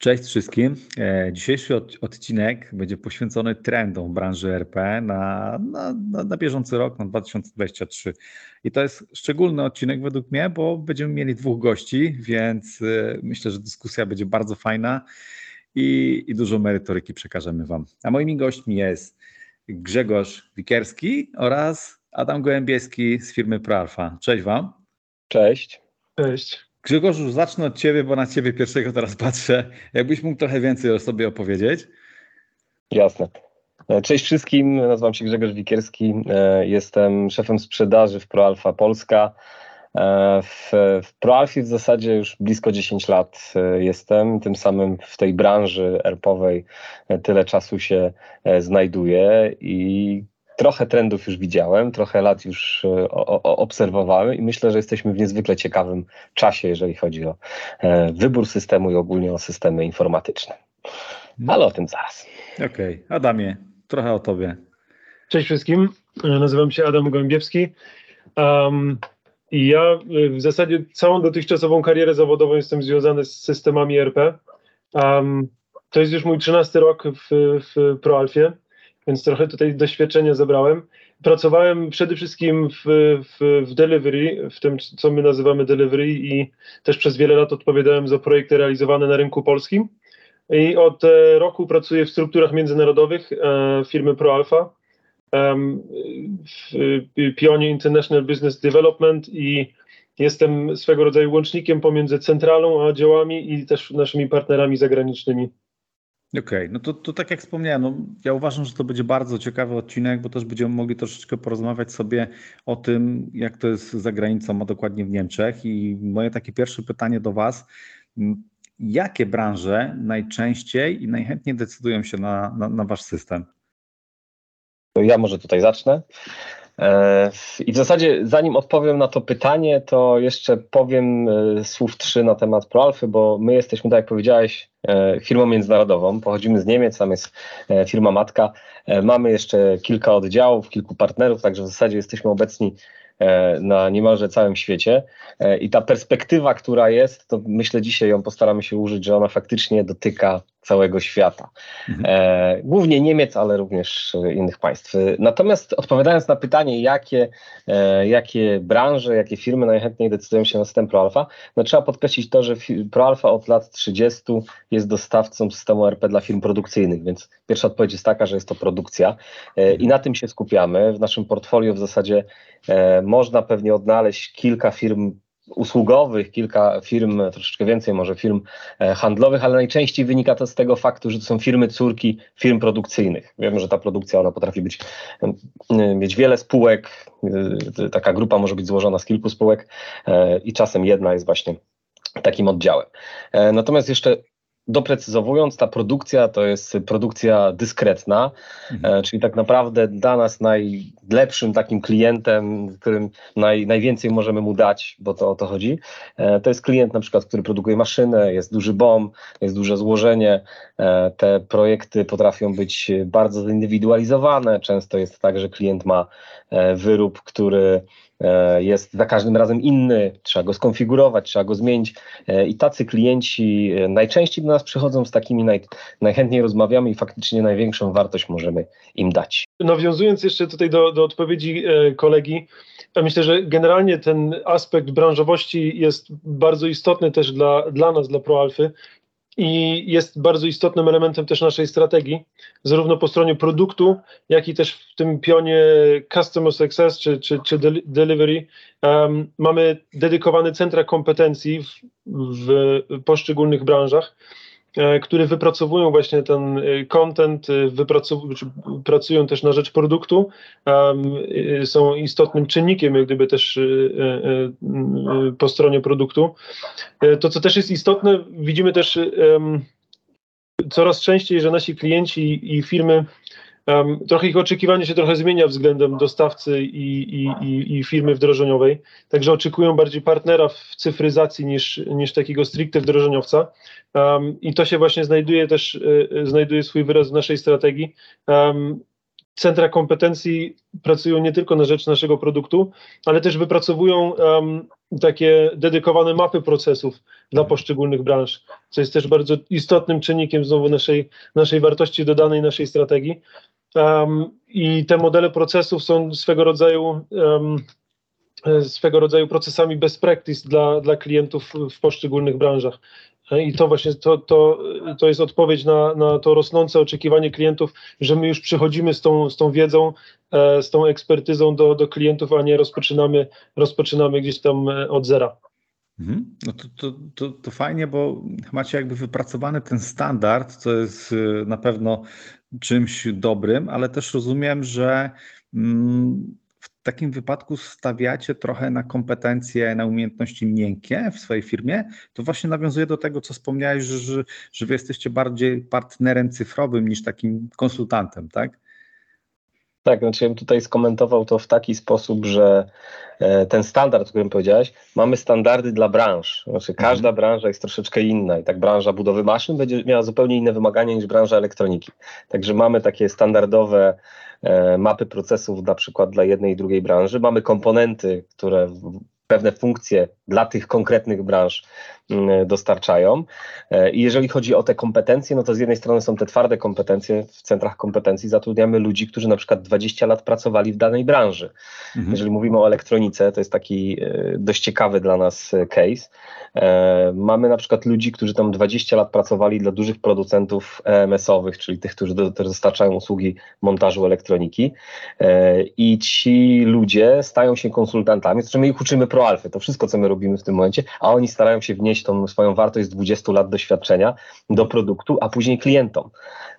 Cześć wszystkim. E, dzisiejszy odcinek będzie poświęcony trendom branży RP na, na, na, na, bieżący rok, na 2023. I to jest szczególny odcinek według mnie, bo będziemy mieli dwóch gości, więc e, myślę, że dyskusja będzie bardzo fajna i, i dużo merytoryki przekażemy Wam. A moimi gośćmi jest Grzegorz Wikerski oraz Adam Gołębieski z firmy ProAlfa. Cześć Wam. Cześć. Cześć. Grzegorz, zacznę od Ciebie, bo na Ciebie pierwszego teraz patrzę. Jakbyś mógł trochę więcej o sobie opowiedzieć? Jasne. E, cześć wszystkim, nazywam się Grzegorz Wikierski, e, jestem szefem sprzedaży w ProAlfa Polska. E, w, w ProAlfie w zasadzie już blisko 10 lat jestem, tym samym w tej branży erpowej tyle czasu się znajduję i trochę trendów już widziałem, trochę lat już e, obserwowałem i myślę, że jesteśmy w niezwykle ciekawym czasie, jeżeli chodzi o e, wybór systemu i ogólnie o systemy informatyczne. No. Ale o tym zaraz. Okej, okay. Adamie, trochę o tobie. Cześć wszystkim, e, nazywam się Adam Gołębiewski. Um, i ja w zasadzie całą dotychczasową karierę zawodową jestem związany z systemami RP. Um, to jest już mój 13 rok w, w ProAlfie więc trochę tutaj doświadczenia zebrałem. Pracowałem przede wszystkim w, w, w delivery, w tym, co my nazywamy delivery i też przez wiele lat odpowiadałem za projekty realizowane na rynku polskim. I od e, roku pracuję w strukturach międzynarodowych e, firmy ProAlpha, w pionie International Business Development i jestem swego rodzaju łącznikiem pomiędzy centralą a działami i też naszymi partnerami zagranicznymi. Okej, okay, no to, to tak jak wspomniałem, no, ja uważam, że to będzie bardzo ciekawy odcinek, bo też będziemy mogli troszeczkę porozmawiać sobie o tym, jak to jest za granicą, a dokładnie w Niemczech. I moje takie pierwsze pytanie do Was, jakie branże najczęściej i najchętniej decydują się na, na, na Wasz system? Ja może tutaj zacznę. E, I w zasadzie, zanim odpowiem na to pytanie, to jeszcze powiem e, słów trzy na temat ProAlfy, bo my jesteśmy, tak jak powiedziałeś, e, firmą międzynarodową. Pochodzimy z Niemiec, tam jest firma matka. Mamy jeszcze kilka oddziałów, kilku partnerów, także w zasadzie jesteśmy obecni na niemalże całym świecie. I ta perspektywa, która jest, to myślę dzisiaj ją postaramy się użyć, że ona faktycznie dotyka całego świata. Mhm. E, głównie Niemiec, ale również innych państw. Natomiast odpowiadając na pytanie, jakie, e, jakie branże, jakie firmy najchętniej decydują się na system ProAlpha, no trzeba podkreślić to, że ProAlpha od lat 30 jest dostawcą systemu RP dla firm produkcyjnych, więc pierwsza odpowiedź jest taka, że jest to produkcja e, i na tym się skupiamy. W naszym portfolio w zasadzie e, można pewnie odnaleźć kilka firm usługowych, kilka firm, troszeczkę więcej może firm e, handlowych, ale najczęściej wynika to z tego faktu, że to są firmy córki firm produkcyjnych. Wiemy, że ta produkcja ona potrafi być, mieć wiele spółek, e, taka grupa może być złożona z kilku spółek e, i czasem jedna jest właśnie takim oddziałem. Natomiast jeszcze doprecyzowując, ta produkcja to jest produkcja dyskretna, mhm. E, czyli tak naprawdę dla nas najlepszym takim klientem, którym naj, najwięcej możemy mu dać, bo to o to chodzi, e, to jest klient na przykład, który produkuje maszynę, jest duży BOM, jest duże złożenie, e, te projekty potrafią być bardzo zindywidualizowane, często jest tak, że klient ma wyrób, który jest za każdym razem inny, trzeba go skonfigurować, trzeba go zmienić e, i tacy klienci e, najczęściej do nas przychodzą z takimi, naj, najchętniej rozmawiamy i faktycznie największą wartość możemy im dać. Nawiązując jeszcze tutaj do, do odpowiedzi kolegi, myślę, że generalnie ten aspekt branżowości jest bardzo istotny też dla, dla nas, dla ProAlfy, i jest bardzo istotnym elementem też naszej strategii, zarówno po stronie produktu, jak i też w tym pionie Customer Success czy, czy, czy Delivery. Um, mamy dedykowane centra kompetencji w, w poszczególnych branżach które wypracowują właśnie ten e, content, e, pracują też na rzecz produktu, są istotnym czynnikiem, jak gdyby też po stronie produktu. To, co też jest istotne, widzimy też coraz częściej, że nasi klienci i firmy Um, trochę ich oczekiwanie się trochę zmienia względem dostawcy i, i, i, i, firmy wdrożeniowej, także oczekują bardziej partnera w cyfryzacji niż, niż takiego stricte wdrożeniowca um, i to się właśnie znajduje też, y, znajduje swój wyraz w naszej strategii. Um, centra kompetencji pracują nie tylko na rzecz naszego produktu, ale też wypracowują um, takie dedykowane mapy procesów dla poszczególnych branż, co jest też bardzo istotnym czynnikiem znowu naszej, naszej wartości dodanej, naszej strategii. Um, I te modele procesów są swego rodzaju um, swego rodzaju procesami best practice dla, dla klientów w poszczególnych branżach. I to właśnie to, to, to jest odpowiedź na, na to rosnące oczekiwanie klientów, że my już przychodzimy z tą, z tą wiedzą, e, z tą ekspertyzą do, do klientów, a nie rozpoczynamy, rozpoczynamy gdzieś tam e, od zera. Mhm. No to, to, to, to fajnie, bo macie jakby wypracowany ten standard, co jest na pewno czymś dobrym, ale też rozumiem, że mm, w takim wypadku stawiacie trochę na kompetencje, na umiejętności miękkie w swojej firmie, to właśnie nawiązuje do tego, co wspomniałeś, że, że wy jesteście bardziej partnerem cyfrowym niż takim konsultantem, tak? Tak, znaczy ja bym tutaj skomentował to w taki sposób, że e, ten standard, o którym powiedziałeś, mamy standardy dla branż. Znaczy każda mhm. branża jest troszeczkę inna i tak branża budowy maszyn będzie miała zupełnie inne wymagania niż branża elektroniki. Także mamy takie standardowe e, mapy procesów na przykład dla jednej i drugiej branży. Mamy komponenty, które pewne funkcje dla tych konkretnych branż mm, dostarczają. E, I jeżeli chodzi o te kompetencje, no to z jednej strony są te twarde kompetencje w centrach kompetencji, zatrudniamy ludzi, którzy na przykład 20 lat pracowali w danej branży. Mhm. Jeżeli mówimy o elektronice, to jest taki e, dość ciekawy dla nas e, case. Mamy na przykład ludzi, którzy tam 20 lat pracowali dla dużych producentów EMS-owych, czyli tych, którzy dostarczają usługi montażu elektroniki. I ci ludzie stają się konsultantami, znaczy my ich uczymy proalfy, to wszystko, co my robimy w tym momencie, a oni starają się wnieść tą swoją wartość z 20 lat doświadczenia do produktu, a później klientom.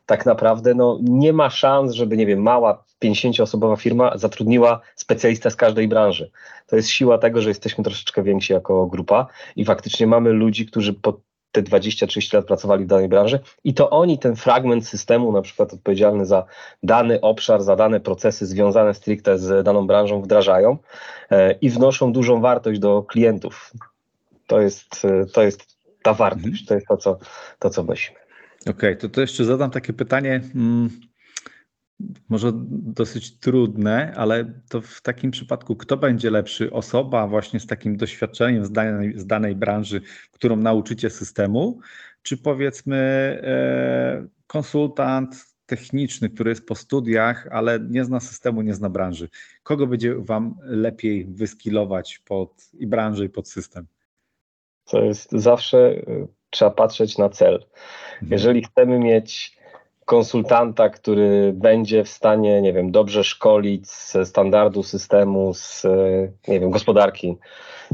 Tak naprawdę no, nie ma szans, żeby, nie wiem, mała 50-osobowa firma zatrudniła specjalistę z każdej branży. To jest siła tego, że jesteśmy troszeczkę więksi jako grupa i faktycznie mamy ludzi, którzy po te 20-30 lat pracowali w danej branży i to oni ten fragment systemu, na przykład odpowiedzialny za dany obszar, za dane procesy związane stricte z daną branżą wdrażają e, i wnoszą dużą wartość do klientów. To jest, e, to jest ta wartość, mhm. to jest to, co, to, co wnosimy. Okej, okay, to, to jeszcze zadam takie pytanie. Hmm może dosyć trudne, ale to w takim przypadku kto będzie lepszy? Osoba właśnie z takim doświadczeniem z danej, z danej branży, którą nauczycie systemu, czy powiedzmy e, konsultant techniczny, który jest po studiach, ale nie zna systemu, nie zna branży. Kogo będzie Wam lepiej wyskilować pod i branżę, i pod system? To jest zawsze e, trzeba patrzeć na cel. Mhm. Jeżeli chcemy mieć konsultanta, który będzie w stanie, nie wiem, dobrze szkolić z standardu systemu, z, nie wiem, gospodarki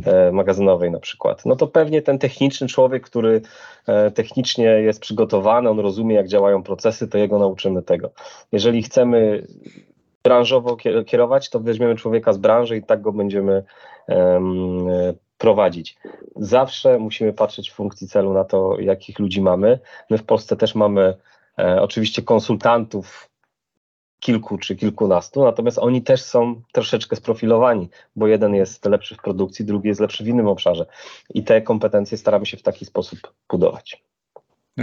e, magazynowej na przykład, no to pewnie ten techniczny człowiek, który e, technicznie jest przygotowany, on rozumie, jak działają procesy, to jego nauczymy tego. Jeżeli chcemy branżowo kierować, to weźmiemy człowieka z branży i tak go będziemy um, prowadzić. Zawsze musimy patrzeć w funkcji celu na to, jakich ludzi mamy. My w Polsce też mamy E, oczywiście konsultantów kilku czy kilkunastu, natomiast oni też są troszeczkę sprofilowani, bo jeden jest lepszy w produkcji, drugi jest lepszy w innym obszarze i te kompetencje staramy się w taki sposób budować.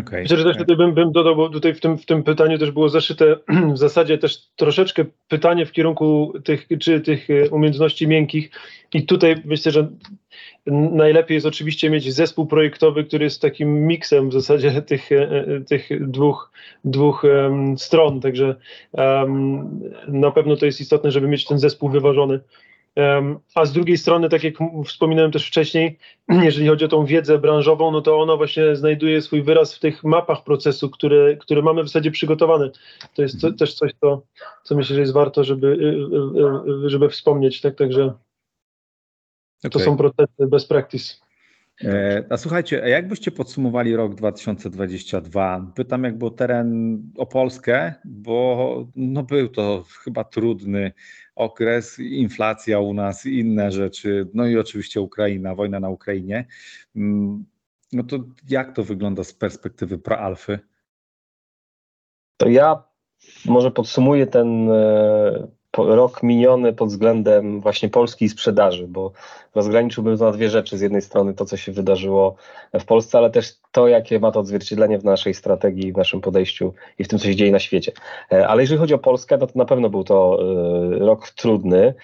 Okay. Myślę, że też tutaj bym, bym dodał, bo tutaj w tym, w tym pytaniu też było zaszyte w zasadzie też troszeczkę pytanie w kierunku tych, czy tych umiejętności miękkich i tutaj myślę, że najlepiej jest oczywiście mieć zespół projektowy, który jest takim miksem w zasadzie tych, tych dwóch, dwóch um, stron, także um, na pewno to jest istotne, żeby mieć ten zespół wyważony. A z drugiej strony, tak jak wspominałem też wcześniej, jeżeli chodzi o tą wiedzę branżową, no to ona właśnie znajduje swój wyraz w tych mapach procesu, które, które mamy w zasadzie przygotowane. To jest co, też coś, co, co myślę, że jest warto, żeby, y, y, y, żeby wspomnieć. Tak? Także okay. to są procesy best practice. E, a słuchajcie, a jak byście podsumowali rok 2022? Pytam jakby o teren, o Polskę, bo no był to chyba trudny okres, inflacja u nas, inne rzeczy, no i oczywiście Ukraina, wojna na Ukrainie. Mm, no to jak to wygląda z perspektywy proalfy? To ja może podsumuję ten, e, rok miniony pod względem właśnie Polski i sprzedaży, bo rozgraniczyłbym to na dwie rzeczy. Z jednej strony to, co się wydarzyło w Polsce, ale też to, jakie ma to odzwierciedlenie w naszej strategii, w naszym podejściu i w tym, co się dzieje na świecie. E, ale jeżeli chodzi o Polskę, no to na pewno był to e, rok trudny.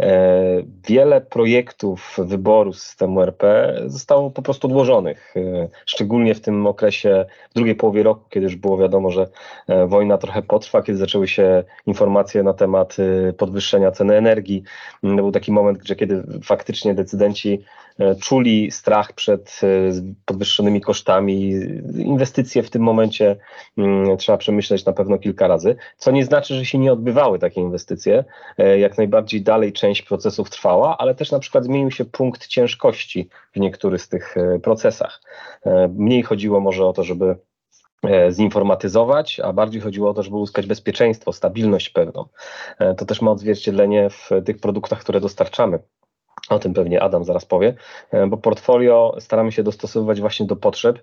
E, wiele projektów wyboru systemu RP zostało po prostu odłożonych, e, szczególnie w tym okresie, w drugiej połowie roku, kiedy już było wiadomo, że e, wojna trochę potrwa, kiedy zaczęły się informacje na temat podwyższenia ceny energii. Mm, był taki moment, gdzie kiedy faktycznie decydenci czuli strach przed podwyższonymi kosztami. Inwestycje w tym momencie mm, trzeba przemyśleć na pewno kilka razy, co nie znaczy, że się nie odbywały takie inwestycje. Jak najbardziej dalej część procesów trwała, ale też na przykład zmienił się punkt ciężkości w niektórych z tych e, procesach. E, mniej chodziło może o to, żeby e, zinformatyzować, a bardziej chodziło o to, żeby uzyskać bezpieczeństwo, stabilność pewną. To też ma odzwierciedlenie w tych produktach, które dostarczamy. O tym pewnie Adam zaraz powie, e, bo portfolio staramy się dostosowywać właśnie do potrzeb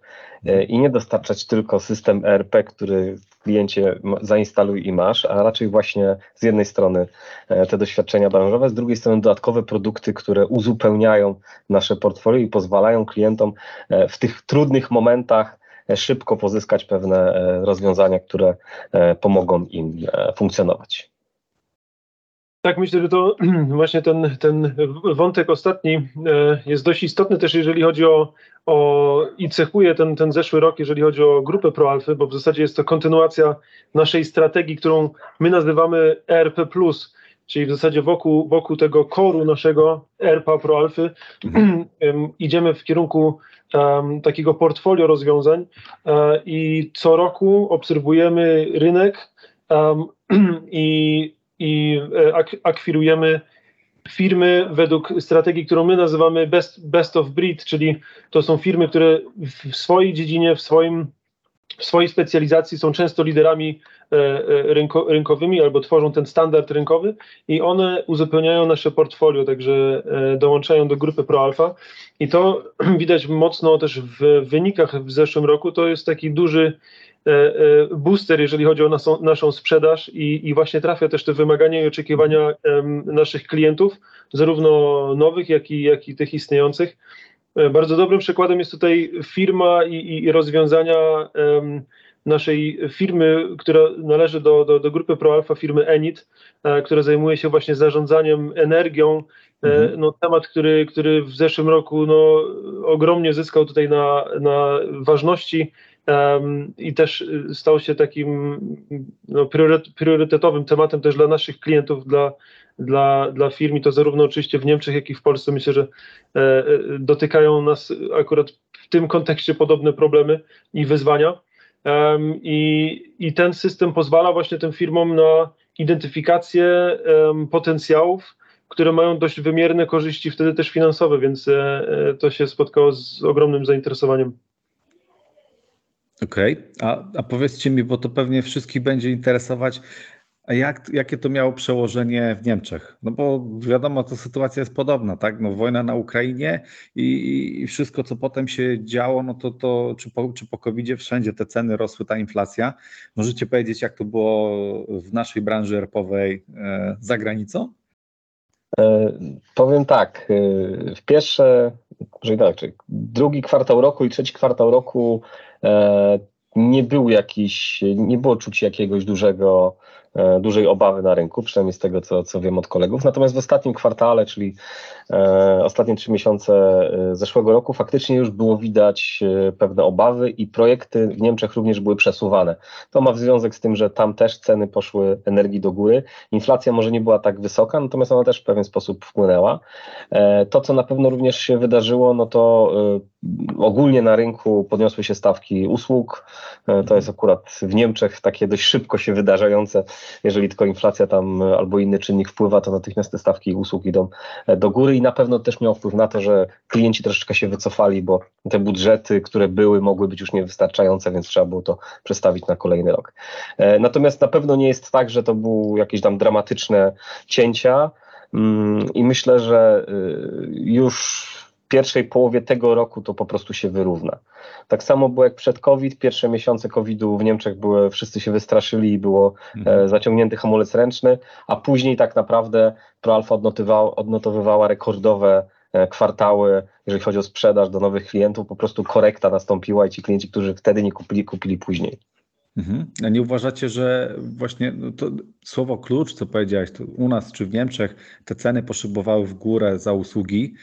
e, i nie dostarczać tylko system ERP, który kliencie zainstaluj i masz, a raczej właśnie z jednej strony e, te doświadczenia branżowe, z drugiej strony dodatkowe produkty, które uzupełniają nasze portfolio i pozwalają klientom w tych trudnych momentach szybko pozyskać pewne rozwiązania, które pomogą im funkcjonować. Tak, myślę, że to właśnie ten, ten wątek ostatni e, jest dość istotny też, jeżeli chodzi o, o i cechuje ten, ten zeszły rok, jeżeli chodzi o grupę ProAlfy, bo w zasadzie jest to kontynuacja naszej strategii, którą my nazywamy ERP+, czyli w zasadzie wokół, wokół tego koru naszego ERPA ProAlfy mhm. idziemy w kierunku um, takiego portfolio rozwiązań um, i co roku obserwujemy rynek um, i i e, ak akwirujemy firmy według strategii, którą my nazywamy best, best of breed, czyli to są firmy, które w swojej dziedzinie, w, swoim, w swojej specjalizacji są często liderami e, e, rynko, rynkowymi albo tworzą ten standard rynkowy i one uzupełniają nasze portfolio, także dołączają do grupy ProAlpha i to widać mocno też w wynikach w zeszłym roku, to jest taki duży booster, jeżeli chodzi o naszą, naszą sprzedaż i, i, właśnie trafia też te wymagania i oczekiwania naszych klientów, zarówno nowych, jak i, jak i tych istniejących. E, bardzo dobrym przykładem jest tutaj firma i, i rozwiązania naszej firmy, która należy do, do, do grupy ProAlpha, firmy Enit, która zajmuje się właśnie zarządzaniem energią. Mhm. No, temat, który, który w zeszłym roku no, ogromnie zyskał tutaj na, na ważności i też y, stał się takim no, priorytetowym tematem też dla naszych klientów, dla, dla, dla firm i to zarówno oczywiście w Niemczech, jak i w Polsce. Myślę, że e, e, dotykają nas akurat w tym kontekście podobne problemy i wyzwania. I, I ten system pozwala właśnie tym firmom na identyfikację potencjałów, które mają dość wymierne korzyści, wtedy też finansowe, więc e, to się spotkało z ogromnym zainteresowaniem. Okej, okay. a, a powiedzcie mi, bo to pewnie wszystkich będzie interesować, a jak, jakie to miało przełożenie w Niemczech? No bo wiadomo, to sytuacja jest podobna, tak? No wojna na Ukrainie i, i wszystko, co potem się działo, no to, to czy po, czy po covid wszędzie te ceny rosły, ta inflacja. Możecie powiedzieć, jak to było w naszej branży erpowej e, za granicą? E, powiem tak, e, w pierwsze, że tak, czyli drugi kwartał roku i trzeci kwartał roku e, nie był jakiś, nie było czuć jakiegoś dużego dużej obawy na rynku, przynajmniej z tego, co, co wiem od kolegów. Natomiast w ostatnim kwartale, czyli e, ostatnie trzy miesiące e, zeszłego roku, faktycznie już było widać e, pewne obawy i projekty w Niemczech również były przesuwane. To ma związek z tym, że tam też ceny poszły energii do góry. Inflacja może nie była tak wysoka, natomiast ona też w pewien sposób wpłynęła. E, to, co na pewno również się wydarzyło, no to e, ogólnie na rynku podniosły się stawki usług. to jest akurat w Niemczech takie dość szybko się wydarzające jeżeli tylko inflacja tam e, albo inny czynnik wpływa, to natychmiast te stawki usług idą e, do góry i na pewno też miał wpływ na to, że klienci troszeczkę się wycofali, bo te budżety, które były, mogły być już niewystarczające, więc trzeba było to przestawić na kolejny rok. E, natomiast na pewno nie jest tak, że to były jakieś tam dramatyczne cięcia mm, i myślę, że już pierwszej połowie tego roku to po prostu się wyrówna. Tak samo było jak przed COVID, pierwsze miesiące COVID-u w Niemczech były, wszyscy się wystraszyli i było e, zaciągnięty hamulec ręczny, a później tak naprawdę ProAlfa odnotowywała, rekordowe e, kwartały, jeżeli chodzi o sprzedaż do nowych klientów, po prostu korekta nastąpiła i ci klienci, którzy wtedy nie kupili, kupili później. Mhm. A nie uważacie, że właśnie no to słowo klucz, co powiedziałeś, u nas czy w Niemczech te ceny poszybowały w górę za usługi?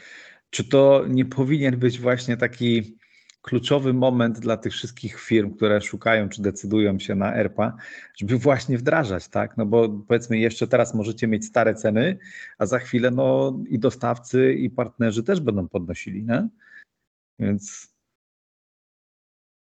Czy to nie powinien być właśnie taki kluczowy moment dla tych wszystkich firm, które szukają czy decydują się na ERPA, żeby właśnie wdrażać, tak? No bo powiedzmy jeszcze teraz możecie mieć stare ceny, a za chwilę no i dostawcy i partnerzy też będą podnosili, nie? Więc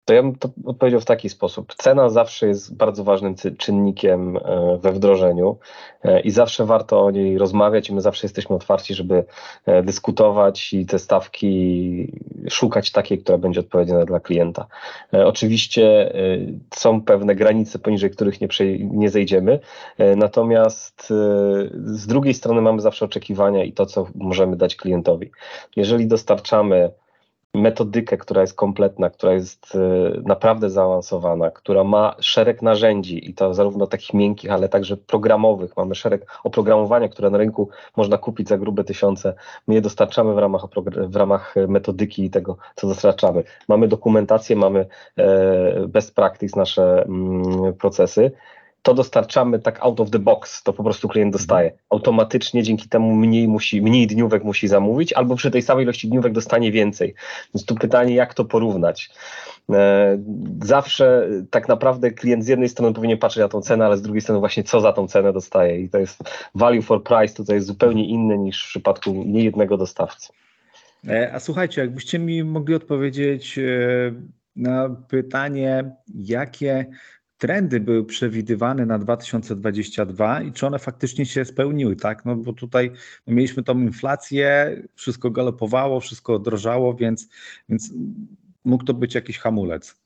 To ja bym to odpowiedział w taki sposób. Cena zawsze jest bardzo ważnym czynnikiem e, we wdrożeniu e, i zawsze warto o niej rozmawiać i my zawsze jesteśmy otwarci, żeby e, dyskutować i te stawki szukać takiej, która będzie odpowiednia dla klienta. Oczywiście są pewne granice, poniżej których nie, nie zejdziemy, natomiast z drugiej strony mamy zawsze oczekiwania i to, co możemy dać klientowi. Jeżeli dostarczamy metodykę, która jest kompletna, która jest e, naprawdę zaawansowana, która ma szereg narzędzi i to zarówno takich miękkich, ale także programowych. Mamy szereg oprogramowania, które na rynku można kupić za grube tysiące. My je dostarczamy w ramach, w ramach metodyki i tego, co dostarczamy. Mamy dokumentację, mamy e, best practice, nasze mm, procesy. To dostarczamy tak out of the box, to po prostu klient dostaje. Automatycznie dzięki temu mniej, musi, mniej dniówek musi zamówić, albo przy tej samej ilości dniówek dostanie więcej. Więc tu pytanie, jak to porównać? E, Zawsze tak naprawdę klient z jednej strony powinien patrzeć na tą cenę, ale z drugiej strony właśnie co za tą cenę dostaje. I to jest value for price, tutaj jest zupełnie inny niż w przypadku niejednego dostawcy. E, A słuchajcie, jakbyście mi mogli odpowiedzieć e, na pytanie, jakie trendy były przewidywane na 2022 i czy one faktycznie się spełniły, tak? No bo tutaj mieliśmy tą inflację, wszystko galopowało, wszystko drożało, więc, więc mógł to być jakiś hamulec.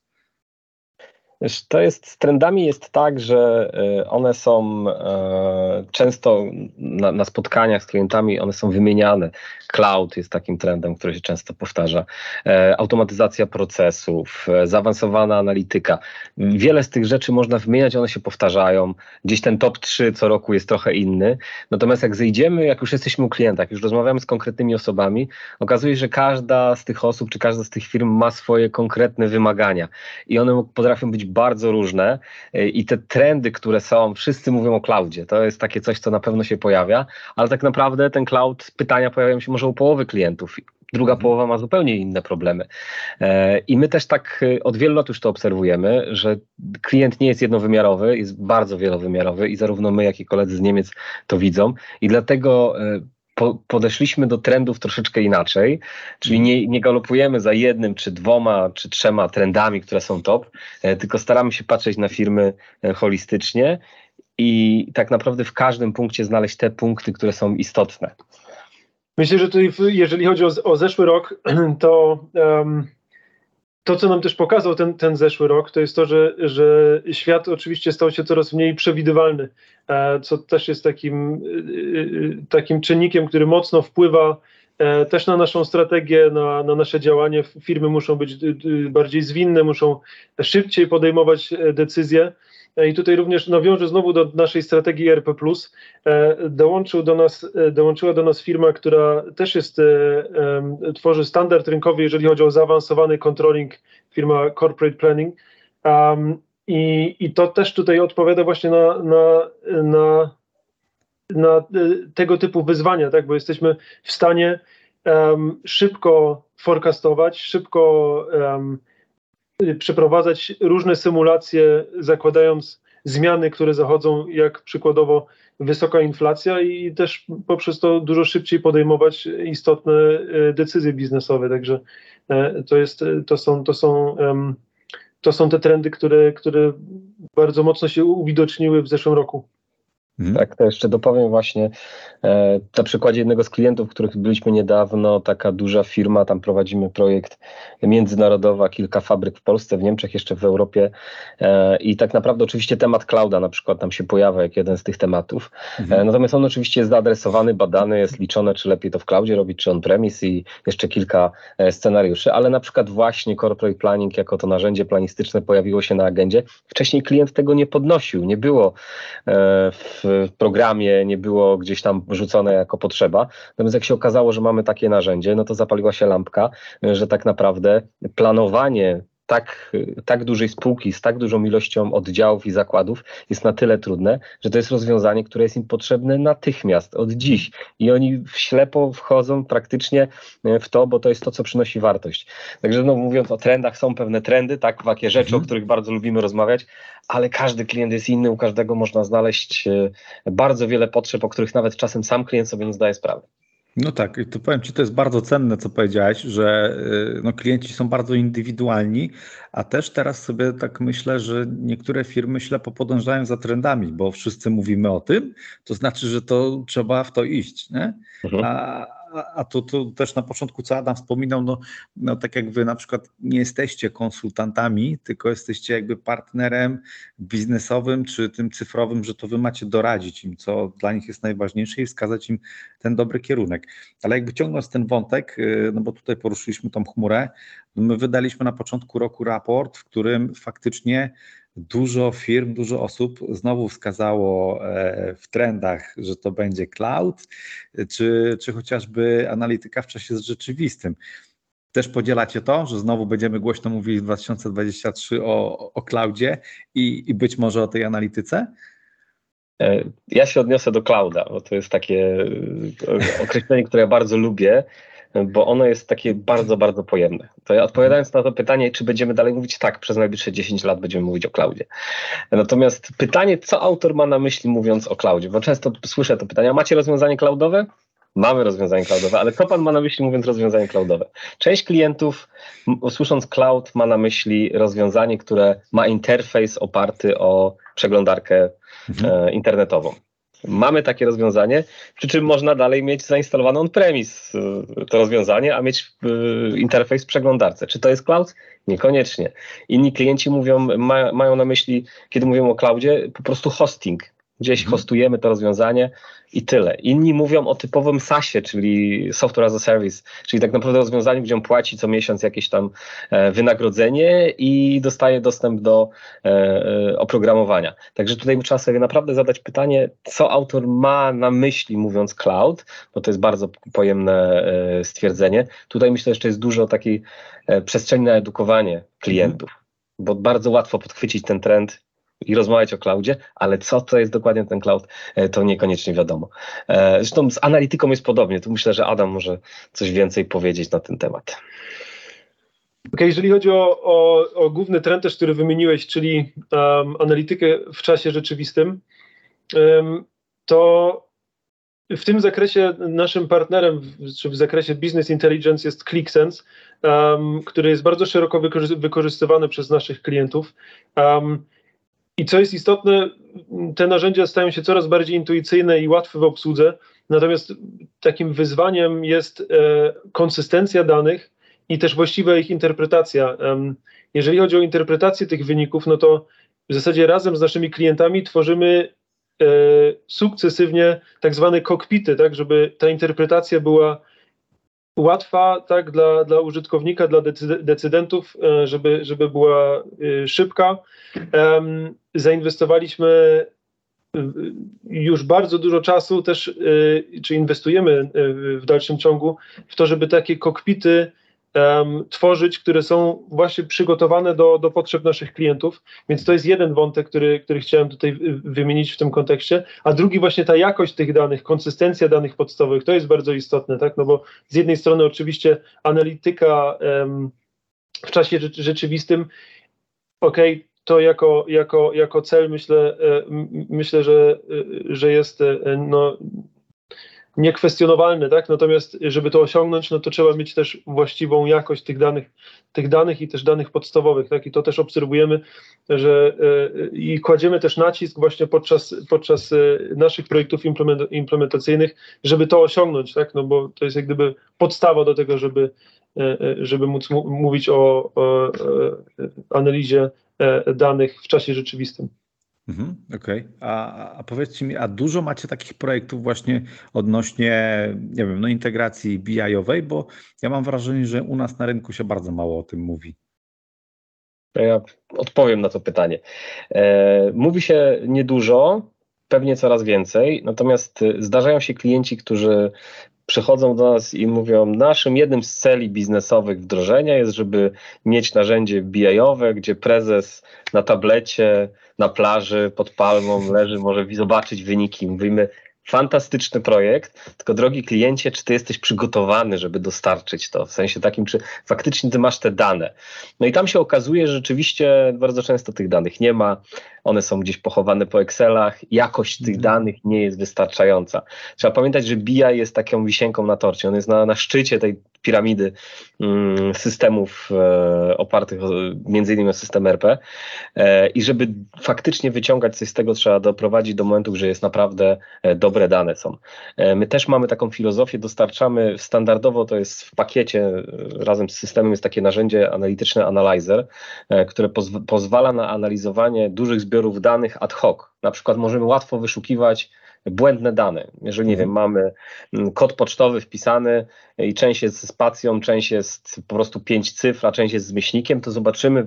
To jest z trendami jest tak, że e, one są e, często na, na spotkaniach z klientami, one są wymieniane. Cloud jest takim trendem, który się często powtarza. E, Automatyzacja procesów, zaawansowana analityka. Wiele z tych rzeczy można wymieniać, one się powtarzają. Gdzieś ten top 3 co roku jest trochę inny. Natomiast jak zejdziemy, jak już jesteśmy u klienta, jak już rozmawiamy z konkretnymi osobami, okazuje się, że każda z tych osób czy każda z tych firm ma swoje konkretne wymagania i one potrafią być bardzo różne y, i te trendy, które są, wszyscy mówią o cloudzie, to jest takie coś, co na pewno się pojawia, ale tak naprawdę ten cloud, pytania pojawiają się może u połowy klientów, druga połowa ma zupełnie inne problemy. E, I my też tak y, od wielu lat już to obserwujemy, że klient nie jest jednowymiarowy, jest bardzo wielowymiarowy i zarówno my, jak i koledzy z Niemiec to widzą. I dlatego e, po, podeszliśmy do trendów troszeczkę inaczej, czyli nie, nie galopujemy za jednym, czy dwoma, czy trzema trendami, które są top, e, tylko staramy się patrzeć na firmy e, holistycznie i tak naprawdę w każdym punkcie znaleźć te punkty, które są istotne. Myślę, że tutaj, jeżeli chodzi o, o zeszły rok, to em, to, co nam też pokazał ten, ten zeszły rok, to jest to, że, że świat oczywiście stał się coraz mniej przewidywalny, e, co też jest takim, y, y, takim czynnikiem, który mocno wpływa e, też na naszą strategię, na, na nasze działanie. Firmy muszą być bardziej zwinne, muszą szybciej podejmować e, decyzje. E, I tutaj również nawiążę znowu do naszej strategii RP+. E, Dołączył do nas, e, dołączyła do nas firma, która też jest, e, tworzy standard rynkowy, jeżeli chodzi o zaawansowany controlling, firma Corporate Planning. Um, i, I to też tutaj odpowiada właśnie na, na, na, na e, tego typu wyzwania, tak? bo jesteśmy w stanie szybko forecastować, szybko y, przeprowadzać różne symulacje, zakładając zmiany, które zachodzą, jak przykładowo wysoka inflacja i też poprzez to dużo szybciej podejmować istotne e, decyzje biznesowe. Także e, to, jest, to, są, to, są, to są te trendy, które, które bardzo mocno się uwidoczniły w zeszłym roku. Mhm. Tak, to jeszcze dopowiem właśnie e, na przykładzie jednego z klientów, których byliśmy niedawno, taka duża firma, tam prowadzimy projekt międzynarodowa, kilka fabryk w Polsce, w Niemczech, jeszcze w Europie e, i tak naprawdę oczywiście temat clouda na przykład tam się pojawia jak jeden z tych tematów, mhm. e, natomiast on oczywiście jest zaadresowany, badany, jest liczone, czy lepiej to w cloudzie robić, czy on-premise i jeszcze kilka scenariuszy, ale na przykład właśnie corporate planning jako to narzędzie planistyczne pojawiło się na agendzie. Wcześniej klient tego nie podnosił, nie było w w programie nie było gdzieś tam rzucone jako potrzeba. Natomiast jak się okazało, że mamy takie narzędzie, no to zapaliła się lampka, że tak naprawdę planowanie tak, tak dużej spółki z tak dużą ilością oddziałów i zakładów jest na tyle trudne, że to jest rozwiązanie, które jest im potrzebne natychmiast, od dziś. I oni ślepo wchodzą praktycznie w to, bo to jest to, co przynosi wartość. Także no, mówiąc o trendach, są pewne trendy, tak, takie rzeczy, mhm. o których bardzo lubimy rozmawiać, ale każdy klient jest inny, u każdego można znaleźć e, bardzo wiele potrzeb, o których nawet czasem sam klient sobie nie zdaje sprawy. No tak, to powiem Ci, to jest bardzo cenne, co powiedziałeś, że y, no, klienci są bardzo indywidualni, a też teraz sobie tak myślę, że niektóre firmy ślepo podążają za trendami, bo wszyscy mówimy o tym, to znaczy, że to trzeba w to iść. Nie? Mhm. A, a tu też na początku, co Adam wspominał, no, no tak jak wy na przykład nie jesteście konsultantami, tylko jesteście jakby partnerem biznesowym czy tym cyfrowym, że to wy macie doradzić im, co dla nich jest najważniejsze i wskazać im ten dobry kierunek. Ale jakby ciągnąc ten wątek, y, no bo tutaj poruszyliśmy tą chmurę, no my wydaliśmy na początku roku raport, w którym faktycznie dużo firm, dużo osób znowu wskazało e, w trendach, że to będzie cloud, czy, czy chociażby analityka w czasie rzeczywistym. Też podzielacie to, że znowu będziemy głośno mówili w 2023 o, o cloudzie i, i być może o tej analityce? E, ja się odniosę do clouda, bo to jest takie e, określenie, które ja bardzo lubię bo ono jest takie bardzo, bardzo pojemne. To ja odpowiadając na to pytanie, czy będziemy dalej mówić tak, przez najbliższe 10 lat będziemy mówić o cloudzie. Natomiast pytanie, co autor ma na myśli mówiąc o cloudzie, bo często słyszę to pytanie, a macie rozwiązanie cloudowe? Mamy rozwiązanie cloudowe, ale co pan ma na myśli mówiąc rozwiązanie cloudowe? Część klientów słysząc cloud ma na myśli rozwiązanie, które ma interfejs oparty o przeglądarkę mhm. e, internetową. Mamy takie rozwiązanie, przy czym można dalej mieć zainstalowane on-premise y, to rozwiązanie, a mieć y, interfejs w przeglądarce. Czy to jest cloud? Niekoniecznie. Inni klienci mówią, ma, mają na myśli, kiedy mówią o cloudzie, po prostu hosting. Gdzieś mhm. hostujemy to rozwiązanie i tyle. Inni mówią o typowym SaaSie, czyli Software as a Service, czyli tak naprawdę rozwiązaniu, gdzie on płaci co miesiąc jakieś tam e, wynagrodzenie i dostaje dostęp do e, e, oprogramowania. Także tutaj trzeba sobie naprawdę zadać pytanie, co autor ma na myśli mówiąc cloud, bo to jest bardzo pojemne stwierdzenie. Tutaj myślę, że jeszcze jest dużo takiej przestrzeni na edukowanie klientów, bo bardzo łatwo podchwycić ten trend i rozmawiać o cloudzie, ale co to jest dokładnie ten cloud, e, to niekoniecznie wiadomo. E, zresztą z analityką jest podobnie. Tu myślę, że Adam może coś więcej powiedzieć na ten temat. Okay, jeżeli chodzi o, o, o, główny trend też, który wymieniłeś, czyli um, analitykę w czasie rzeczywistym, um, to w tym zakresie naszym partnerem, czy w zakresie business intelligence jest ClickSense, um, który jest bardzo szeroko wykorzystywany przez naszych klientów. I co jest istotne, te narzędzia stają się coraz bardziej intuicyjne i łatwe w obsłudze, natomiast takim wyzwaniem jest e, konsystencja danych i też właściwa ich interpretacja. Jeżeli chodzi o interpretację tych wyników, no to w zasadzie razem z naszymi klientami tworzymy e, sukcesywnie tak zwane kokpity, tak, żeby ta interpretacja była łatwa tak, dla, dla użytkownika, dla decydentów, e, żeby, żeby była e, szybka. Zainwestowaliśmy e, już bardzo dużo czasu też, czy inwestujemy w dalszym ciągu w to, żeby takie kokpity um, tworzyć, które są właśnie przygotowane do, do potrzeb naszych klientów. Więc to jest jeden wątek, który, który chciałem tutaj wymienić w tym kontekście. A drugi właśnie ta jakość tych danych, konsystencja danych podstawowych, to jest bardzo istotne, tak? No bo z jednej strony oczywiście analityka um, w czasie rzeczywistym, okej, okay, to jako, jako, jako cel myślę, e, myślę że, e, że jest e, no, niekwestionowalne, tak? Natomiast żeby to osiągnąć, no to trzeba mieć też właściwą jakość tych danych, tych danych i też danych podstawowych, tak? I to też obserwujemy, że e, i kładziemy też nacisk właśnie podczas, podczas e, naszych projektów implement, implementacyjnych, żeby to osiągnąć, tak? No bo to jest jak gdyby podstawa do tego, żeby, e, żeby móc mówić o, o analizie danych w czasie rzeczywistym. Mhm, Okej, okay. a, a powiedzcie mi, a dużo macie takich projektów właśnie odnośnie, nie wiem, no integracji BI-owej, bo ja mam wrażenie, że u nas na rynku się bardzo mało o tym mówi. Ja odpowiem na to pytanie. E, mówi się niedużo, pewnie coraz więcej, natomiast zdarzają się klienci, którzy przychodzą do nas i mówią, naszym jednym z celi biznesowych wdrożenia jest, żeby mieć narzędzie BI-owe, gdzie prezes na tablecie, na plaży pod palmą leży, może zobaczyć wyniki. Mówimy, fantastyczny projekt, tylko drogi kliencie, czy ty jesteś przygotowany, żeby dostarczyć to? W sensie takim, czy faktycznie ty masz te dane? No i tam się okazuje, że rzeczywiście bardzo często tych danych nie ma, one są gdzieś pochowane po Excelach, jakość tych mhm. danych nie jest wystarczająca. Trzeba pamiętać, że BI jest taką wisienką na torcie, on jest na, na szczycie tej piramidy mm, systemów e, opartych o, między innymi o system RP e, i żeby faktycznie wyciągać coś z tego, trzeba doprowadzić do momentu, że jest naprawdę e, dobre dane są. My też mamy taką filozofię, dostarczamy standardowo, to jest w pakiecie razem z systemem jest takie narzędzie analityczne Analyzer, które pozw pozwala na analizowanie dużych zbiorów danych ad hoc. Na przykład możemy łatwo wyszukiwać błędne dane. Jeżeli, nie wiem, mhm. mamy mm, kod pocztowy wpisany i część jest z spacją, część jest po prostu pięć cyfr, a część jest z myślnikiem, to zobaczymy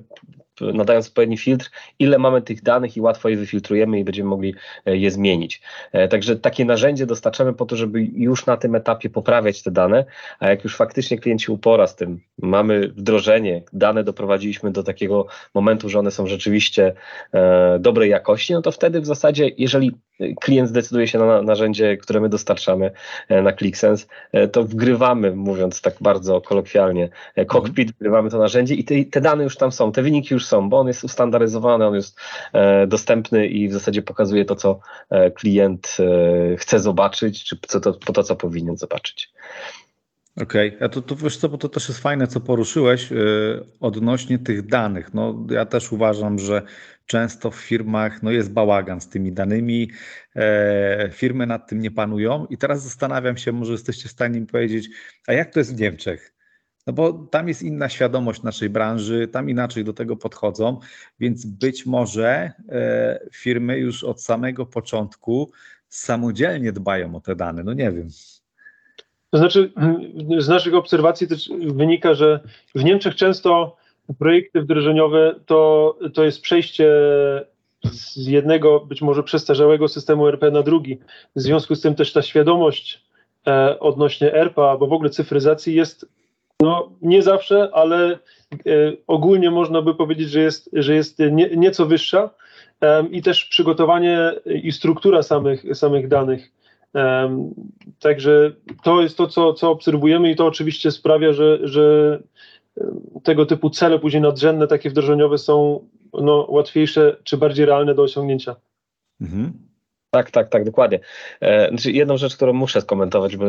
nadając odpowiedni filtr, ile mamy tych danych i łatwo je wyfiltrujemy i będziemy mogli e, je zmienić. E, także takie narzędzie dostarczamy po to, żeby już na tym etapie poprawiać te dane, a jak już faktycznie klient się upora z tym, mamy wdrożenie, dane doprowadziliśmy do takiego momentu, że one są rzeczywiście e, dobrej jakości, no to wtedy w zasadzie, jeżeli klient zdecyduje się na narzędzie, które my dostarczamy na ClickSense, to wgrywamy, mówiąc tak bardzo kolokwialnie, cockpit, wgrywamy to narzędzie i te, te dane już tam są, te wyniki już są, bo on jest ustandaryzowany, on jest e, dostępny i w zasadzie pokazuje to, co e, klient e, chce zobaczyć, czy to, po to, co powinien zobaczyć. Okej, okay. a to, to wiesz co, bo to też jest fajne, co poruszyłeś yy, odnośnie tych danych. No, ja też uważam, że często w firmach no, jest bałagan z tymi danymi, e, firmy nad tym nie panują i teraz zastanawiam się, może jesteście w stanie mi powiedzieć, a jak to jest w Niemczech? No bo tam jest inna świadomość naszej branży, tam inaczej do tego podchodzą, więc być może e, firmy już od samego początku samodzielnie dbają o te dane. No nie wiem. To znaczy, z naszych obserwacji też wynika, że w Niemczech często projekty wdrożeniowe to, to jest przejście z jednego, być może przestarzałego systemu RP na drugi. W związku z tym też ta świadomość e, odnośnie RPA, bo w ogóle cyfryzacji jest no, nie zawsze, ale e, ogólnie można by powiedzieć, że jest, że jest nie, nieco wyższa e, i też przygotowanie i struktura samych, samych danych. Także to jest to, co, co obserwujemy i to oczywiście sprawia, że, że tego typu cele później nadrzędne, takie wdrożeniowe są no, łatwiejsze czy bardziej realne do osiągnięcia. Mhm. Tak, tak, tak, dokładnie. E, znaczy jedną rzecz, którą muszę skomentować, bo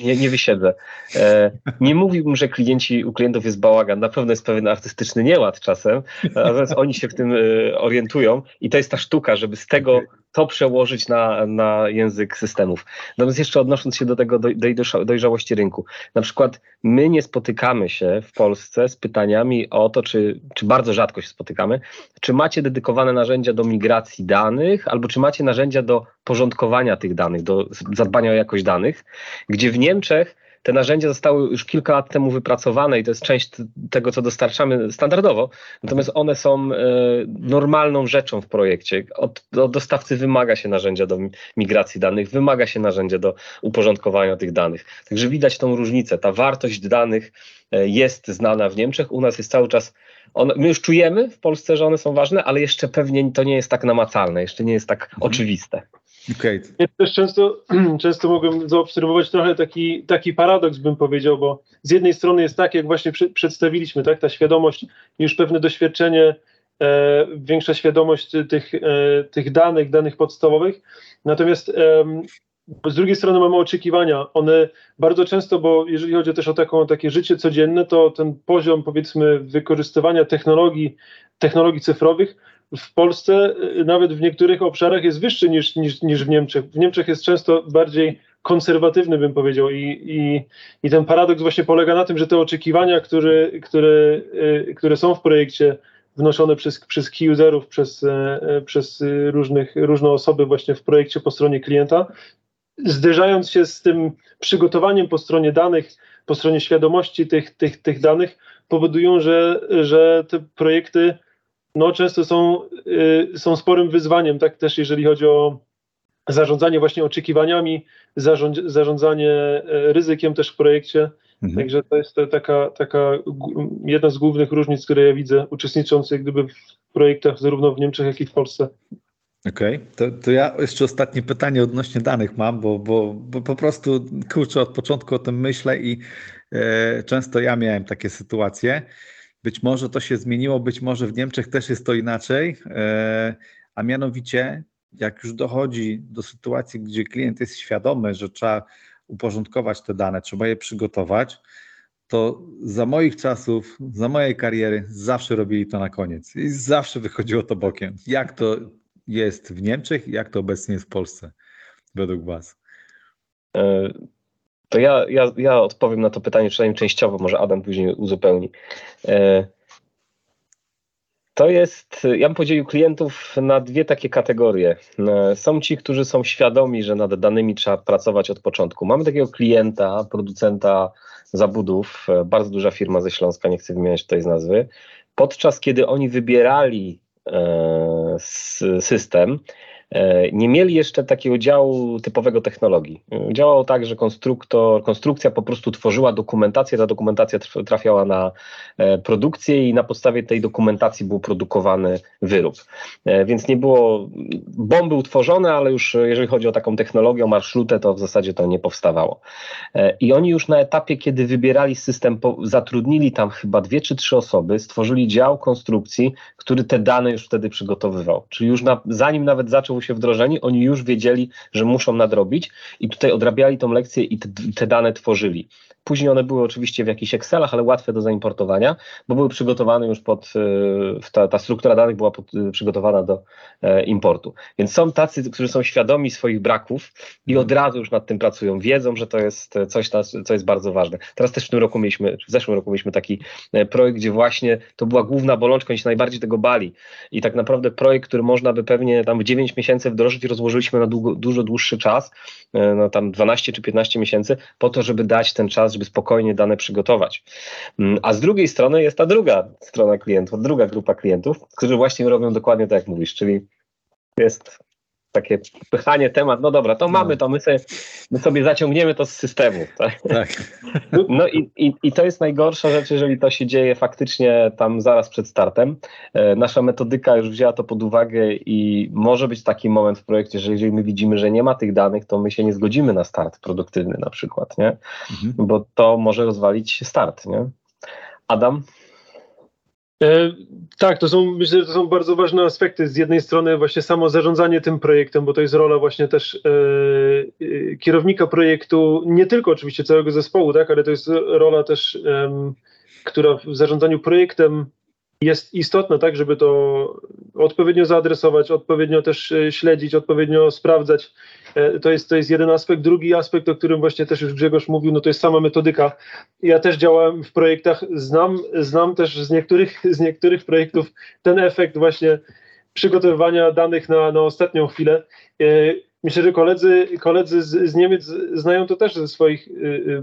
nie, nie wysiedzę. E, nie mówiłbym, że klienci, u klientów jest bałagan. Na pewno jest pewien artystyczny nieład czasem, natomiast oni się w tym e, orientują i to jest ta sztuka, żeby z tego to przełożyć na, na język systemów. Natomiast jeszcze odnosząc się do tego, do, do dojrzałości rynku. Na przykład my nie spotykamy się w Polsce z pytaniami o to, czy, czy bardzo rzadko się spotykamy, czy macie dedykowane narzędzia do migracji danych, albo czy macie narzędzia do porządkowania tych danych, do zadbania o jakość danych, gdzie w Niemczech te narzędzia zostały już kilka lat temu wypracowane i to jest część tego, co dostarczamy standardowo, natomiast one są e, normalną rzeczą w projekcie. Od, od dostawcy wymaga się narzędzia do migracji danych, wymaga się narzędzia do uporządkowania tych danych. Także widać tą różnicę. Ta wartość danych e, jest znana w Niemczech, u nas jest cały czas one, my już czujemy w Polsce, że one są ważne, ale jeszcze pewnie to nie jest tak namacalne, jeszcze nie jest tak mhm. oczywiste. Okay. Ja też często, często mogłem zaobserwować trochę taki, taki paradoks, bym powiedział, bo z jednej strony jest tak, jak właśnie przy, przedstawiliśmy, tak, ta świadomość, już pewne doświadczenie, e, większa świadomość tych, e, tych danych, danych podstawowych, natomiast e, z drugiej strony mamy oczekiwania. One bardzo często, bo jeżeli chodzi też o taką, takie życie codzienne, to ten poziom powiedzmy wykorzystywania technologii, technologii cyfrowych w Polsce y, nawet w niektórych obszarach jest wyższy niż, niż, niż w Niemczech. W Niemczech jest często bardziej konserwatywny, bym powiedział. I, i, I ten paradoks właśnie polega na tym, że te oczekiwania, które, które, y, które są w projekcie, wnoszone przez, przez key userów, przez, e, przez różnych, różne osoby właśnie w projekcie po stronie klienta, zderzając się z tym przygotowaniem po stronie danych, po stronie świadomości tych, tych, tych danych, powodują, że, że te projekty no, często są, y, są sporym wyzwaniem, tak też jeżeli chodzi o zarządzanie właśnie oczekiwaniami, zarząd, zarządzanie e, ryzykiem też w projekcie. Mhm. Także to jest taka, taka jedna z głównych różnic, które ja widzę, uczestnicząc jak gdyby w projektach zarówno w Niemczech, jak i w Polsce. Okej, okay. to, to ja jeszcze ostatnie pytanie odnośnie danych mam, bo, bo, bo po prostu kurczę, od początku o tym myślę i e, często ja miałem takie sytuacje. Być może to się zmieniło, być może w Niemczech też jest to inaczej, e, a mianowicie jak już dochodzi do sytuacji, gdzie klient jest świadomy, że trzeba uporządkować te dane, trzeba je przygotować, to za moich czasów, za mojej kariery zawsze robili to na koniec i zawsze wychodziło to bokiem. Jak to jest w Niemczech jak to obecnie jest w Polsce według Was? To ja, ja, ja odpowiem na to pytanie, przynajmniej częściowo, może Adam później uzupełni. E, to jest, ja bym podzielił klientów na dwie takie kategorie. E, są ci, którzy są świadomi, że nad danymi trzeba pracować od początku. Mamy takiego klienta, producenta zabudów, e, bardzo duża firma ze Śląska, nie chcę wymieniać tutaj z nazwy. Podczas kiedy oni wybierali system, nie mieli jeszcze takiego działu typowego technologii. Działało tak, że konstruktor, konstrukcja po prostu tworzyła dokumentację, ta dokumentacja trafiała na e, produkcję i na podstawie tej dokumentacji był produkowany wyrób. E, więc nie było, bomb był tworzony, ale już jeżeli chodzi o taką technologię, o marszrutę, to w zasadzie to nie powstawało. I oni już na etapie, kiedy wybierali system, zatrudnili tam chyba dwie czy trzy osoby, stworzyli dział konstrukcji, który te dane już wtedy przygotowywał. Czyli już na, zanim nawet zaczął się wdrożeni, oni już wiedzieli, że muszą nadrobić i tutaj odrabiali tą lekcję i te, dane tworzyli. Później one były oczywiście w jakichś Excelach, ale łatwe do zaimportowania, bo były przygotowane już pod, e, ta, ta struktura danych była pod, e, przygotowana do e, importu. Więc są tacy, którzy są świadomi swoich braków i od razu już nad tym pracują, wiedzą, że to jest coś, co jest bardzo ważne. Teraz też w tym roku mieliśmy, w zeszłym roku mieliśmy taki projekt, gdzie właśnie to była główna bolączka, oni się najbardziej tego bali i tak naprawdę projekt, który można by pewnie tam w 9 miesięcy wdrożyć, rozłożyliśmy na długo, dużo dłuższy czas, no tam 12 czy 15 miesięcy, po to, żeby dać ten czas, żeby spokojnie dane przygotować. Mm, a z drugiej strony jest ta druga strona klientów, druga grupa klientów, którzy właśnie robią dokładnie tak jak mówisz, czyli jest takie pychanie temat, no dobra, to no. mamy to, my sobie, my sobie zaciągniemy to z systemu. Tak? tak. No i, i, i to jest najgorsza rzecz, jeżeli to się dzieje faktycznie tam zaraz przed startem. E, nasza metodyka już wzięła to pod uwagę i może być taki moment w projekcie, że jeżeli my widzimy, że nie ma tych danych, to my się nie zgodzimy na start produktywny na przykład, nie? Mhm. Bo to może rozwalić start, nie? Adam? E, tak, to są, myślę, że to są bardzo ważne aspekty. Z jednej strony właśnie samo zarządzanie tym projektem, bo to jest rola właśnie też e, e kierownika projektu, nie tylko oczywiście całego zespołu, tak, ale to jest rola też, e, która w zarządzaniu projektem jest istotna, tak, żeby to odpowiednio zaadresować, odpowiednio też e, śledzić, odpowiednio sprawdzać. E, to jest, to jest jeden aspekt. Drugi aspekt, o którym właśnie też już Grzegorz mówił, no to jest sama metodyka. Ja też działałem w projektach, znam, znam też z niektórych, z niektórych projektów ten efekt właśnie przygotowywania danych na, na ostatnią chwilę. E, myślę, że koledzy, koledzy z, z Niemiec znają to też ze swoich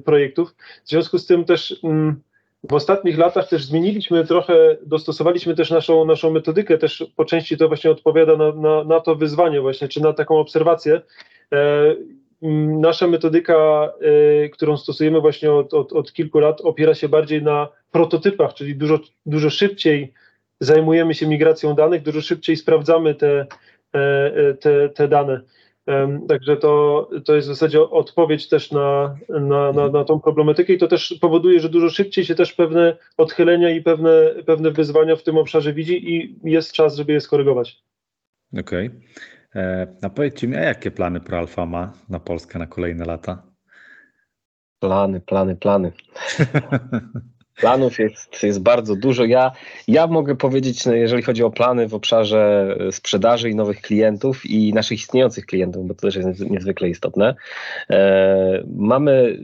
projektów. W związku z tym też mm, w ostatnich latach też zmieniliśmy trochę, dostosowaliśmy też naszą, naszą metodykę, też po części to właśnie odpowiada na, na, na to wyzwanie właśnie, czy na taką obserwację. E, nasza metodyka, e, którą stosujemy właśnie od, od, od, kilku lat, opiera się bardziej na prototypach, czyli dużo, dużo szybciej zajmujemy się migracją danych, dużo szybciej sprawdzamy te, e, te, te dane. Także to, to jest w zasadzie odpowiedź też na, na, na, na tą problematykę i to też powoduje, że dużo szybciej się też pewne odchylenia i pewne, pewne wyzwania w tym obszarze widzi i jest czas, żeby je skorygować. Okej. E, a powiedzcie mi, a jakie plany ProAlfa ma na Polskę na kolejne lata? Plany, plany, plany. Planów jest, jest bardzo dużo. Ja, ja mogę powiedzieć, no, jeżeli chodzi o plany w obszarze e, sprzedaży i nowych klientów i naszych istniejących klientów, bo to też jest niezwykle istotne. E, mamy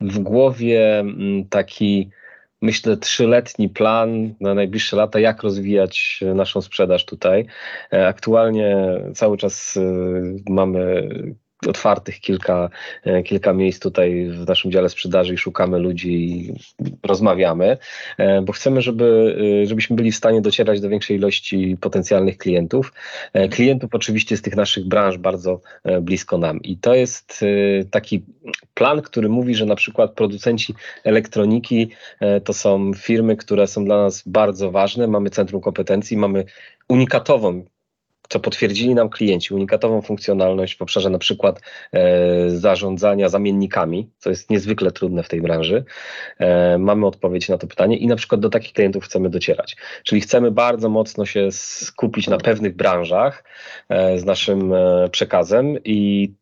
w głowie mm, taki, myślę, trzyletni plan na najbliższe lata, jak rozwijać naszą sprzedaż tutaj. E, aktualnie cały czas e, mamy otwartych kilka, e, kilka miejsc tutaj w naszym dziale sprzedaży i szukamy ludzi i rozmawiamy, e, bo chcemy, żeby, e, żebyśmy byli w stanie docierać do większej ilości potencjalnych klientów. Klientów oczywiście z tych naszych branż bardzo blisko nam. I to jest taki plan, który mówi, że na przykład producenci elektroniki to są firmy, które są dla nas bardzo ważne. Mamy centrum kompetencji, mamy unikatową co potwierdzili nam klienci, unikatową funkcjonalność w obszarze na przykład e, zarządzania zamiennikami, co jest niezwykle trudne w tej branży. E, mamy odpowiedź na to pytanie i na przykład do takich klientów chcemy docierać. Czyli chcemy bardzo mocno się skupić na pewnych branżach e, z naszym e, przekazem i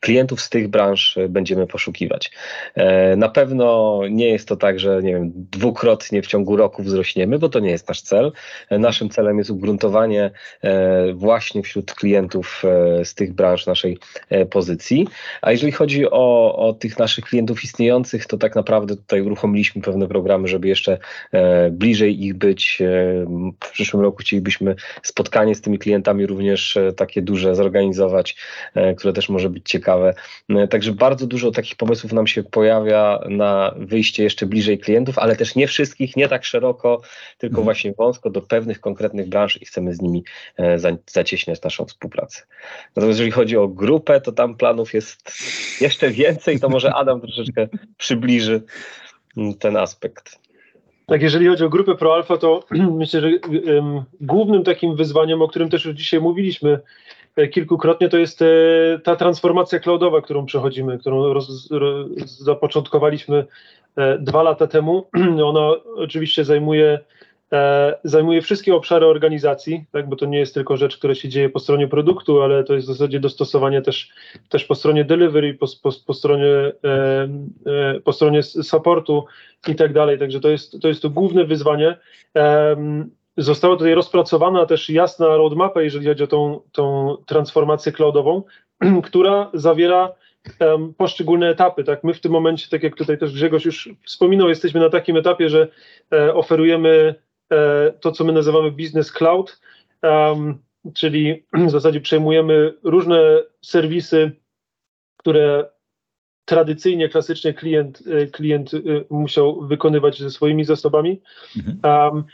klientów z tych branż będziemy poszukiwać. E, na pewno nie jest to tak, że nie wiem, dwukrotnie w ciągu roku wzrośniemy, bo to nie jest nasz cel. E, naszym celem jest ugruntowanie e, właśnie wśród klientów z tych branż naszej pozycji. A jeżeli chodzi o, o tych naszych klientów istniejących, to tak naprawdę tutaj uruchomiliśmy pewne programy, żeby jeszcze bliżej ich być. W przyszłym roku chcielibyśmy spotkanie z tymi klientami również takie duże zorganizować, które też może być ciekawe. E, także bardzo dużo takich pomysłów nam się pojawia na wyjście jeszcze bliżej klientów, ale też nie wszystkich, nie tak szeroko, tylko mhm. właśnie wąsko do pewnych konkretnych branż i chcemy z nimi e, zacieśniać naszą współpracę. Natomiast jeżeli chodzi o grupę, to tam planów jest jeszcze więcej, to może Adam troszeczkę przybliży ten aspekt. Tak, jeżeli chodzi o grupę ProAlfa, to myślę, że um, głównym takim wyzwaniem, o którym też już dzisiaj mówiliśmy, kilkukrotnie, to jest e, ta transformacja cloudowa, którą przechodzimy, którą roz, roz, zapoczątkowaliśmy e, dwa lata temu. Ona oczywiście zajmuje, zajmuje wszystkie obszary organizacji, tak, bo to nie jest tylko rzecz, która się dzieje po stronie produktu, ale to jest w zasadzie dostosowanie też, też po stronie delivery, po, po, po stronie, po stronie supportu i tak dalej. Także to jest to, jest to główne wyzwanie. Została tutaj rozpracowana też jasna roadmapa, jeżeli chodzi o tą, tą transformację cloudową, która zawiera um, poszczególne etapy. Tak? My w tym momencie, tak jak tutaj też Grzegorz już wspominał, jesteśmy na takim etapie, że e, oferujemy e, to, co my nazywamy business cloud, um, czyli w zasadzie przejmujemy różne serwisy, które tradycyjnie, klasycznie klient, e, klient e, musiał wykonywać ze swoimi zasobami. Mhm. Um,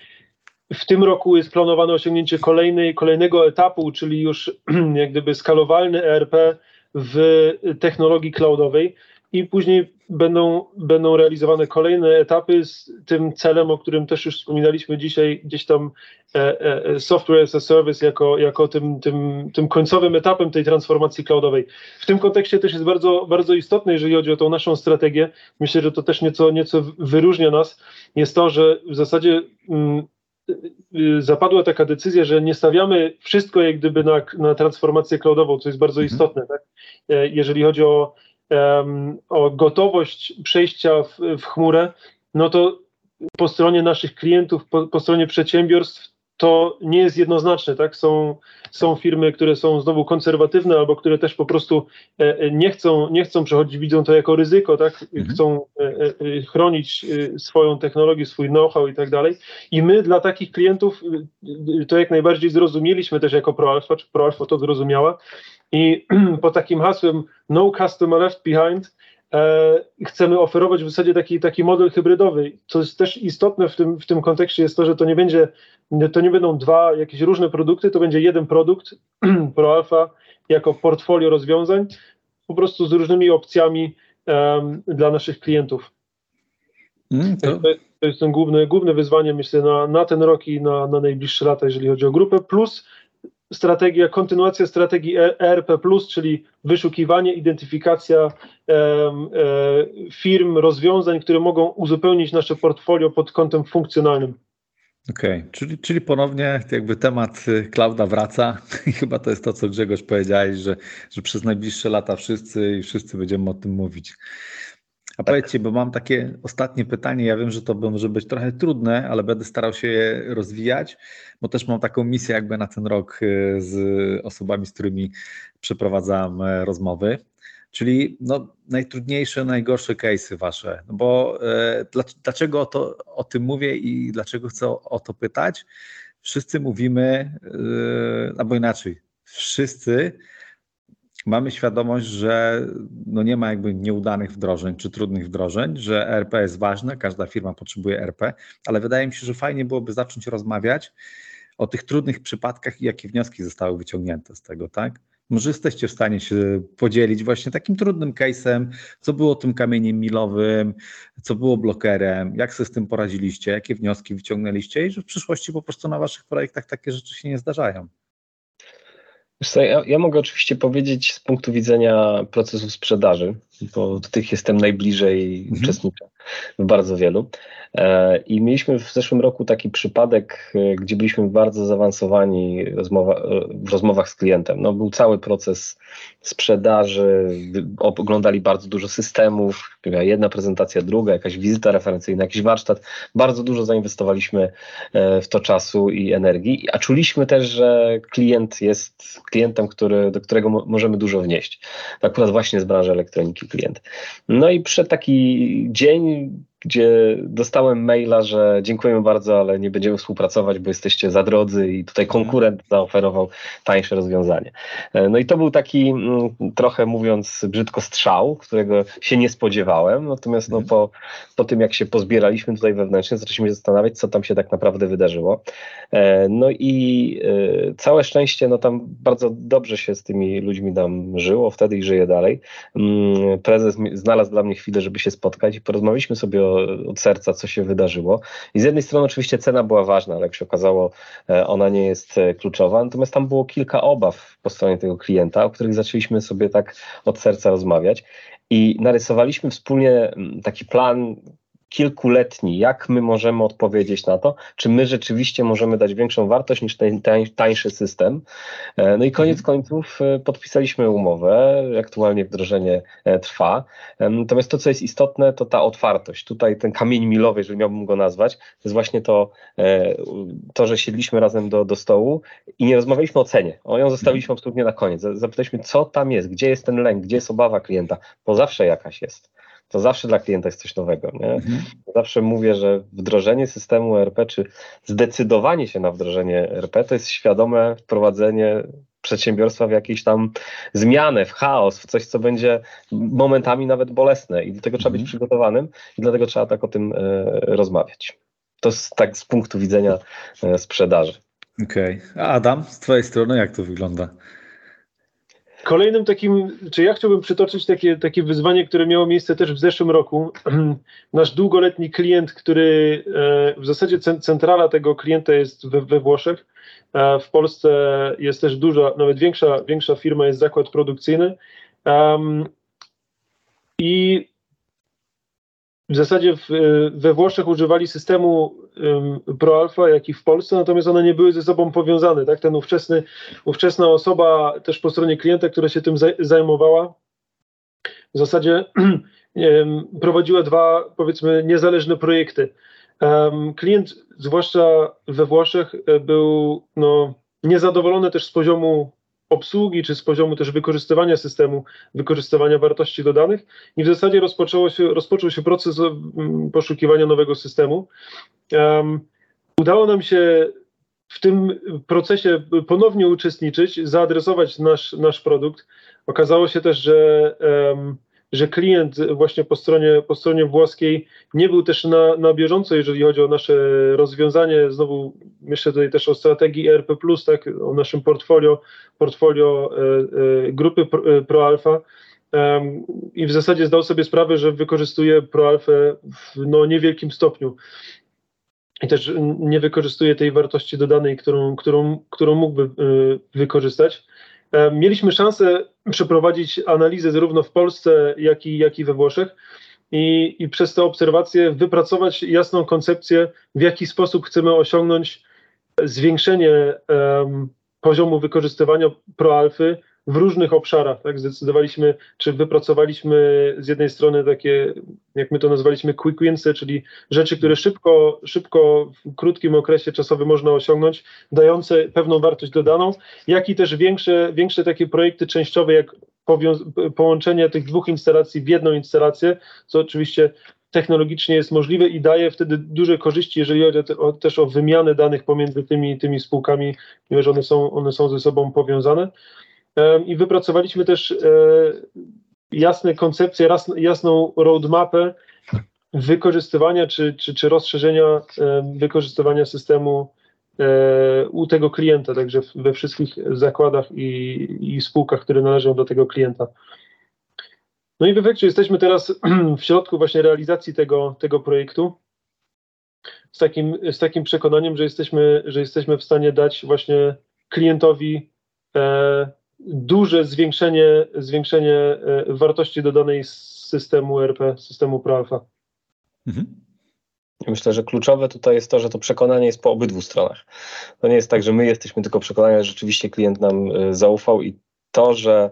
w tym roku jest planowane osiągnięcie kolejnej, kolejnego etapu, czyli już jak gdyby skalowalny ERP w technologii cloudowej i później będą, będą realizowane kolejne etapy z tym celem, o którym też już wspominaliśmy dzisiaj, gdzieś tam e, e, software as a service jako, jako tym, tym, tym końcowym etapem tej transformacji cloudowej. W tym kontekście też jest bardzo, bardzo istotne, jeżeli chodzi o tą naszą strategię, myślę, że to też nieco, nieco wyróżnia nas, jest to, że w zasadzie mm, zapadła taka decyzja, że nie stawiamy wszystko jak gdyby na, na transformację cloudową, co jest bardzo mhm. istotne. Tak? E, jeżeli chodzi o, um, o gotowość przejścia w, w chmurę, no to po stronie naszych klientów, po, po stronie przedsiębiorstw to nie jest jednoznaczne, tak? Są, są firmy, które są znowu konserwatywne, albo które też po prostu e, e, nie chcą, nie chcą przechodzić, widzą to jako ryzyko, tak? Mhm. Chcą e, chronić swoją technologię, swój know-how i tak dalej. I my dla takich klientów to jak najbardziej zrozumieliśmy też jako ProAlpha, czy ProAlpha to zrozumiała. I po takim hasłem No Customer Left Behind chcemy oferować w zasadzie taki, taki model hybrydowy. Co jest też istotne w tym, w tym kontekście jest to, że to nie będzie, to nie będą dwa jakieś różne produkty, to będzie jeden produkt ProAlpha jako portfolio rozwiązań, po prostu z różnymi opcjami um, dla naszych klientów. Mm, to... to... jest ten główne, główne wyzwanie, myślę, na, na ten rok i na, na najbliższe lata, jeżeli chodzi o grupę, plus strategia, kontynuacja strategii ERP, czyli wyszukiwanie, identyfikacja e, e, firm, rozwiązań, które mogą uzupełnić nasze portfolio pod kątem funkcjonalnym. Okej, czyli, czyli ponownie jakby temat y, clouda wraca i chyba to jest to, co Grzegorz powiedziałeś, że, że przez najbliższe lata wszyscy i wszyscy będziemy o tym mówić. A powiedzcie, bo mam takie ostatnie pytanie. Ja wiem, że to może być trochę trudne, ale będę starał się je rozwijać, bo też mam taką misję jakby na ten rok y, z osobami, z którymi przeprowadzam e, rozmowy. Czyli no, najtrudniejsze, najgorsze case'y wasze. No bo e, dlaczego o, to, o tym mówię i dlaczego chcę o, to pytać? Wszyscy mówimy, e, albo inaczej, wszyscy mamy świadomość, że no nie ma jakby nieudanych wdrożeń czy trudnych wdrożeń, że RP jest ważne, każda firma potrzebuje RP, ale wydaje mi się, że fajnie byłoby zacząć rozmawiać o tych trudnych przypadkach i jakie wnioski zostały wyciągnięte z tego, tak? Może jesteście w stanie się podzielić właśnie takim trudnym case'em, co było tym kamieniem milowym, co było blokerem, jak sobie z tym poradziliście, jakie wnioski wyciągnęliście i że w przyszłości po prostu na waszych projektach takie rzeczy się nie zdarzają. Co, ja, ja, mogę oczywiście powiedzieć z punktu widzenia procesu sprzedaży, bo do tych jestem najbliżej, mhm. uczestniczę w bardzo wielu. E, I mieliśmy w zeszłym roku taki przypadek, e, gdzie byliśmy bardzo zaawansowani e, w rozmowach z klientem. No, był cały proces sprzedaży, oglądali bardzo dużo systemów, jedna prezentacja, druga, jakaś wizyta referencyjna, jakiś warsztat. Bardzo dużo zainwestowaliśmy w to czasu i energii, a czuliśmy też, że klient jest klientem, który, do którego możemy dużo wnieść. Akurat właśnie z branży elektroniki klient. No i przed taki dzień gdzie dostałem maila, że dziękujemy bardzo, ale nie będziemy współpracować, bo jesteście za drodzy i tutaj konkurent zaoferował tańsze rozwiązanie. E, no i to był taki mm, trochę mówiąc brzydko strzał, którego się nie spodziewałem, natomiast no, po, po tym jak się pozbieraliśmy tutaj wewnętrznie, zaczęliśmy się zastanawiać, co tam się tak naprawdę wydarzyło. E, no i e, całe szczęście, no tam bardzo dobrze się z tymi ludźmi tam żyło wtedy i żyje dalej. Mm, prezes znalazł dla mnie chwilę, żeby się spotkać i porozmawialiśmy sobie o od serca, co się wydarzyło. I z jednej strony oczywiście cena była ważna, ale jak się okazało, e, ona nie jest e, kluczowa. Natomiast tam było kilka obaw po stronie tego klienta, o których zaczęliśmy sobie tak od serca rozmawiać. I narysowaliśmy wspólnie taki plan, kilkuletni, jak my możemy odpowiedzieć na to, czy my rzeczywiście możemy dać większą wartość niż ten tańszy system. E, no i koniec mhm. końców e, podpisaliśmy umowę, aktualnie wdrożenie e, trwa. Natomiast to, co jest istotne, to ta otwartość. Tutaj ten kamień milowy, jeżeli miałbym go nazwać, to jest właśnie to, to że siedliśmy razem do, do stołu i nie rozmawialiśmy o cenie. O ją zostawiliśmy mhm. absolutnie na koniec. Zapytaliśmy, co tam jest, gdzie jest ten lęk, gdzie jest obawa klienta, bo zawsze jakaś jest to zawsze dla klienta jest coś nowego. Nie? Mhm. Zawsze mówię, że wdrożenie systemu ERP, czy zdecydowanie się na wdrożenie ERP, to jest świadome wprowadzenie przedsiębiorstwa w jakieś tam zmianę, w chaos, w coś, co będzie momentami nawet bolesne i do tego trzeba być mhm. przygotowanym i dlatego trzeba tak o tym e, rozmawiać. To jest tak z punktu widzenia e, sprzedaży. Okej. Okay. A Adam, z Twojej strony jak to wygląda? Kolejnym takim, czy ja chciałbym przytoczyć takie, takie wyzwanie, które miało miejsce też w zeszłym roku. Nasz długoletni klient, który e, w zasadzie centrala tego klienta jest we, we Włoszech. W Polsce jest też duża, nawet większa, większa firma jest zakład produkcyjny. I w zasadzie w, we Włoszech używali systemu um, ProAlpha, jak i w Polsce, natomiast one nie były ze sobą powiązane. Tak? Ten ówczesny, ówczesna osoba też po stronie klienta, która się tym zajmowała, w zasadzie um, prowadziła dwa, powiedzmy, niezależne projekty. Um, klient, zwłaszcza we Włoszech, e, był no, niezadowolony też z poziomu obsługi, czy z poziomu też wykorzystywania systemu, wykorzystywania wartości dodanych i w zasadzie rozpoczęło się, rozpoczął się proces mm, poszukiwania nowego systemu. Um, udało nam się w tym procesie ponownie uczestniczyć, zaadresować nasz, nasz produkt. Okazało się też, że um, że klient właśnie po stronie, po stronie włoskiej nie był też na, na bieżąco, jeżeli chodzi o nasze rozwiązanie. Znowu myślę tutaj też o strategii ERP, tak, o naszym portfolio, portfolio e, e, grupy e, ProAlpha. I w zasadzie zdał sobie sprawę, że wykorzystuje ProAlfę w no, niewielkim stopniu i też nie wykorzystuje tej wartości dodanej, którą, którą, którą mógłby wykorzystać. Mieliśmy szansę przeprowadzić analizę zarówno w Polsce, jak i, jak i we Włoszech. i, i przez te obserwacje wypracować jasną koncepcję, w jaki sposób chcemy osiągnąć zwiększenie em, poziomu wykorzystywania proalfy w różnych obszarach. Tak? Zdecydowaliśmy, czy wypracowaliśmy z jednej strony takie, jak my to nazwaliśmy, quick winsy, czyli rzeczy, które szybko, szybko w krótkim okresie czasowym można osiągnąć, dające pewną wartość dodaną, jak i też większe, większe takie projekty częściowe, jak połączenie tych dwóch instalacji w jedną instalację, co oczywiście technologicznie jest możliwe i daje wtedy duże korzyści, jeżeli chodzi o o, też o wymianę danych pomiędzy tymi, tymi spółkami, ponieważ one są, one są ze sobą powiązane. I wypracowaliśmy też e, jasne koncepcje, jas, jasną roadmapę wykorzystywania czy, czy, czy rozszerzenia wykorzystywania systemu e, u tego klienta, także we wszystkich zakładach i, i spółkach, które należą do tego klienta. No i w efekcie jesteśmy teraz w środku właśnie realizacji tego, tego projektu z takim, z takim przekonaniem, że jesteśmy, że jesteśmy w stanie dać właśnie klientowi e, duże zwiększenie, zwiększenie e, wartości dodanej z systemu RP, systemu ProAlpha. Mhm. Myślę, że kluczowe tutaj jest to, że to przekonanie jest po obydwu stronach. To nie jest tak, że my jesteśmy tylko przekonani, że rzeczywiście klient nam y, zaufał i to, że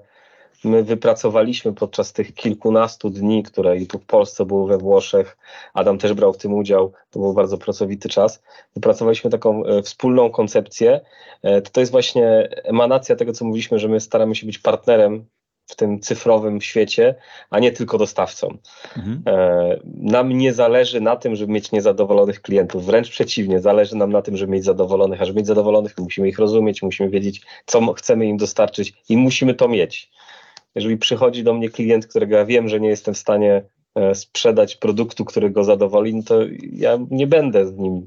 my wypracowaliśmy podczas tych kilkunastu dni, które i tu w Polsce były we Włoszech, Adam też brał w tym udział, to był bardzo pracowity czas, wypracowaliśmy taką e, wspólną koncepcję. E, To, to jest właśnie emanacja tego, co mówiliśmy, że my staramy się być partnerem w tym cyfrowym świecie, a nie tylko dostawcą. Mhm. E, Nam nie zależy na tym, żeby mieć niezadowolonych klientów, wręcz przeciwnie, zależy nam na tym, żeby mieć zadowolonych, a żeby mieć zadowolonych, musimy ich rozumieć, musimy wiedzieć, co chcemy im dostarczyć i musimy to mieć. Jeżeli przychodzi do mnie klient, którego ja wiem, że nie jestem w stanie e, sprzedać produktu, który go zadowoli, no to ja nie będę z nim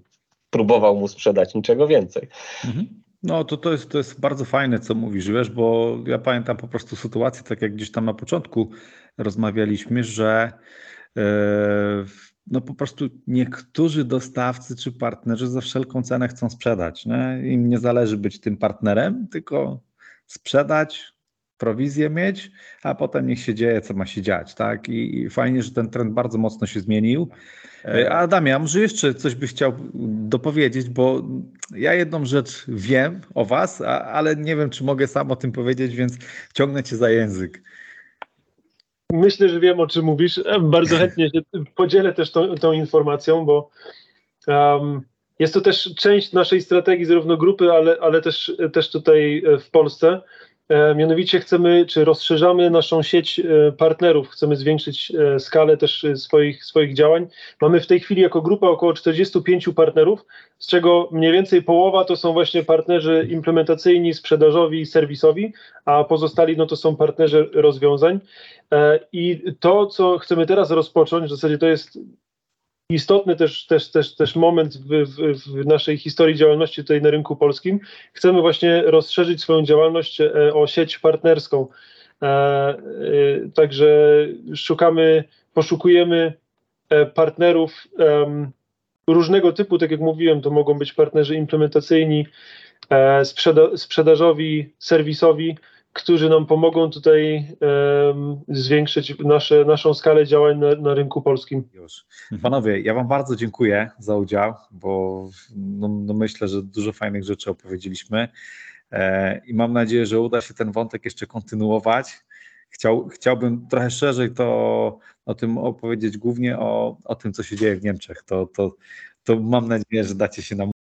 próbował mu sprzedać niczego więcej. Mhm. No to, to, jest, to jest bardzo fajne, co mówisz, wiesz, bo ja pamiętam po prostu sytuację, tak jak gdzieś tam na początku rozmawialiśmy, że e, no po prostu niektórzy dostawcy czy partnerzy za wszelką cenę chcą sprzedać. Nie? Im nie zależy być tym partnerem, tylko sprzedać, prowizję mieć, a potem niech się dzieje, co ma się dziać. Tak? I, i fajnie, że ten trend bardzo mocno się zmienił. E, Adamie, a może jeszcze coś byś chciał dopowiedzieć, bo ja jedną rzecz wiem o was, a, ale nie wiem, czy mogę sam o tym powiedzieć, więc ciągnę cię za język. Myślę, że wiem o czym mówisz. E, Bardzo chętnie się podzielę też tą, tą informacją, bo um, jest to też część naszej strategii, zarówno grupy, ale, ale też, też tutaj e, w Polsce. E, mianowicie chcemy, czy rozszerzamy naszą sieć e, partnerów, chcemy zwiększyć e, skalę też swoich, swoich działań. Mamy w tej chwili jako grupa około 45 partnerów, z czego mniej więcej połowa to są właśnie partnerzy implementacyjni, sprzedażowi i serwisowi, a pozostali no to są partnerzy rozwiązań. I to, co chcemy teraz rozpocząć, w zasadzie to jest istotny też, też, też, też moment w, w, w naszej historii działalności tutaj na rynku polskim. Chcemy właśnie rozszerzyć swoją działalność e, o sieć partnerską. E, e, Także szukamy, poszukujemy partnerów różnego typu, tak jak mówiłem, to mogą być partnerzy implementacyjni, sprzeda sprzedawcowi, serwisowi, którzy nam pomogą tutaj em, zwiększyć nasze, naszą skalę działań na, na rynku polskim. Już. Panowie, ja wam bardzo dziękuję za udział, bo no, no myślę, że dużo fajnych rzeczy opowiedzieliśmy e, i mam nadzieję, że uda się ten wątek jeszcze kontynuować. Chciał, chciałbym trochę szerzej to o tym opowiedzieć, głównie o, o tym, co się dzieje w Niemczech. To, to, to mam nadzieję, że dacie się nam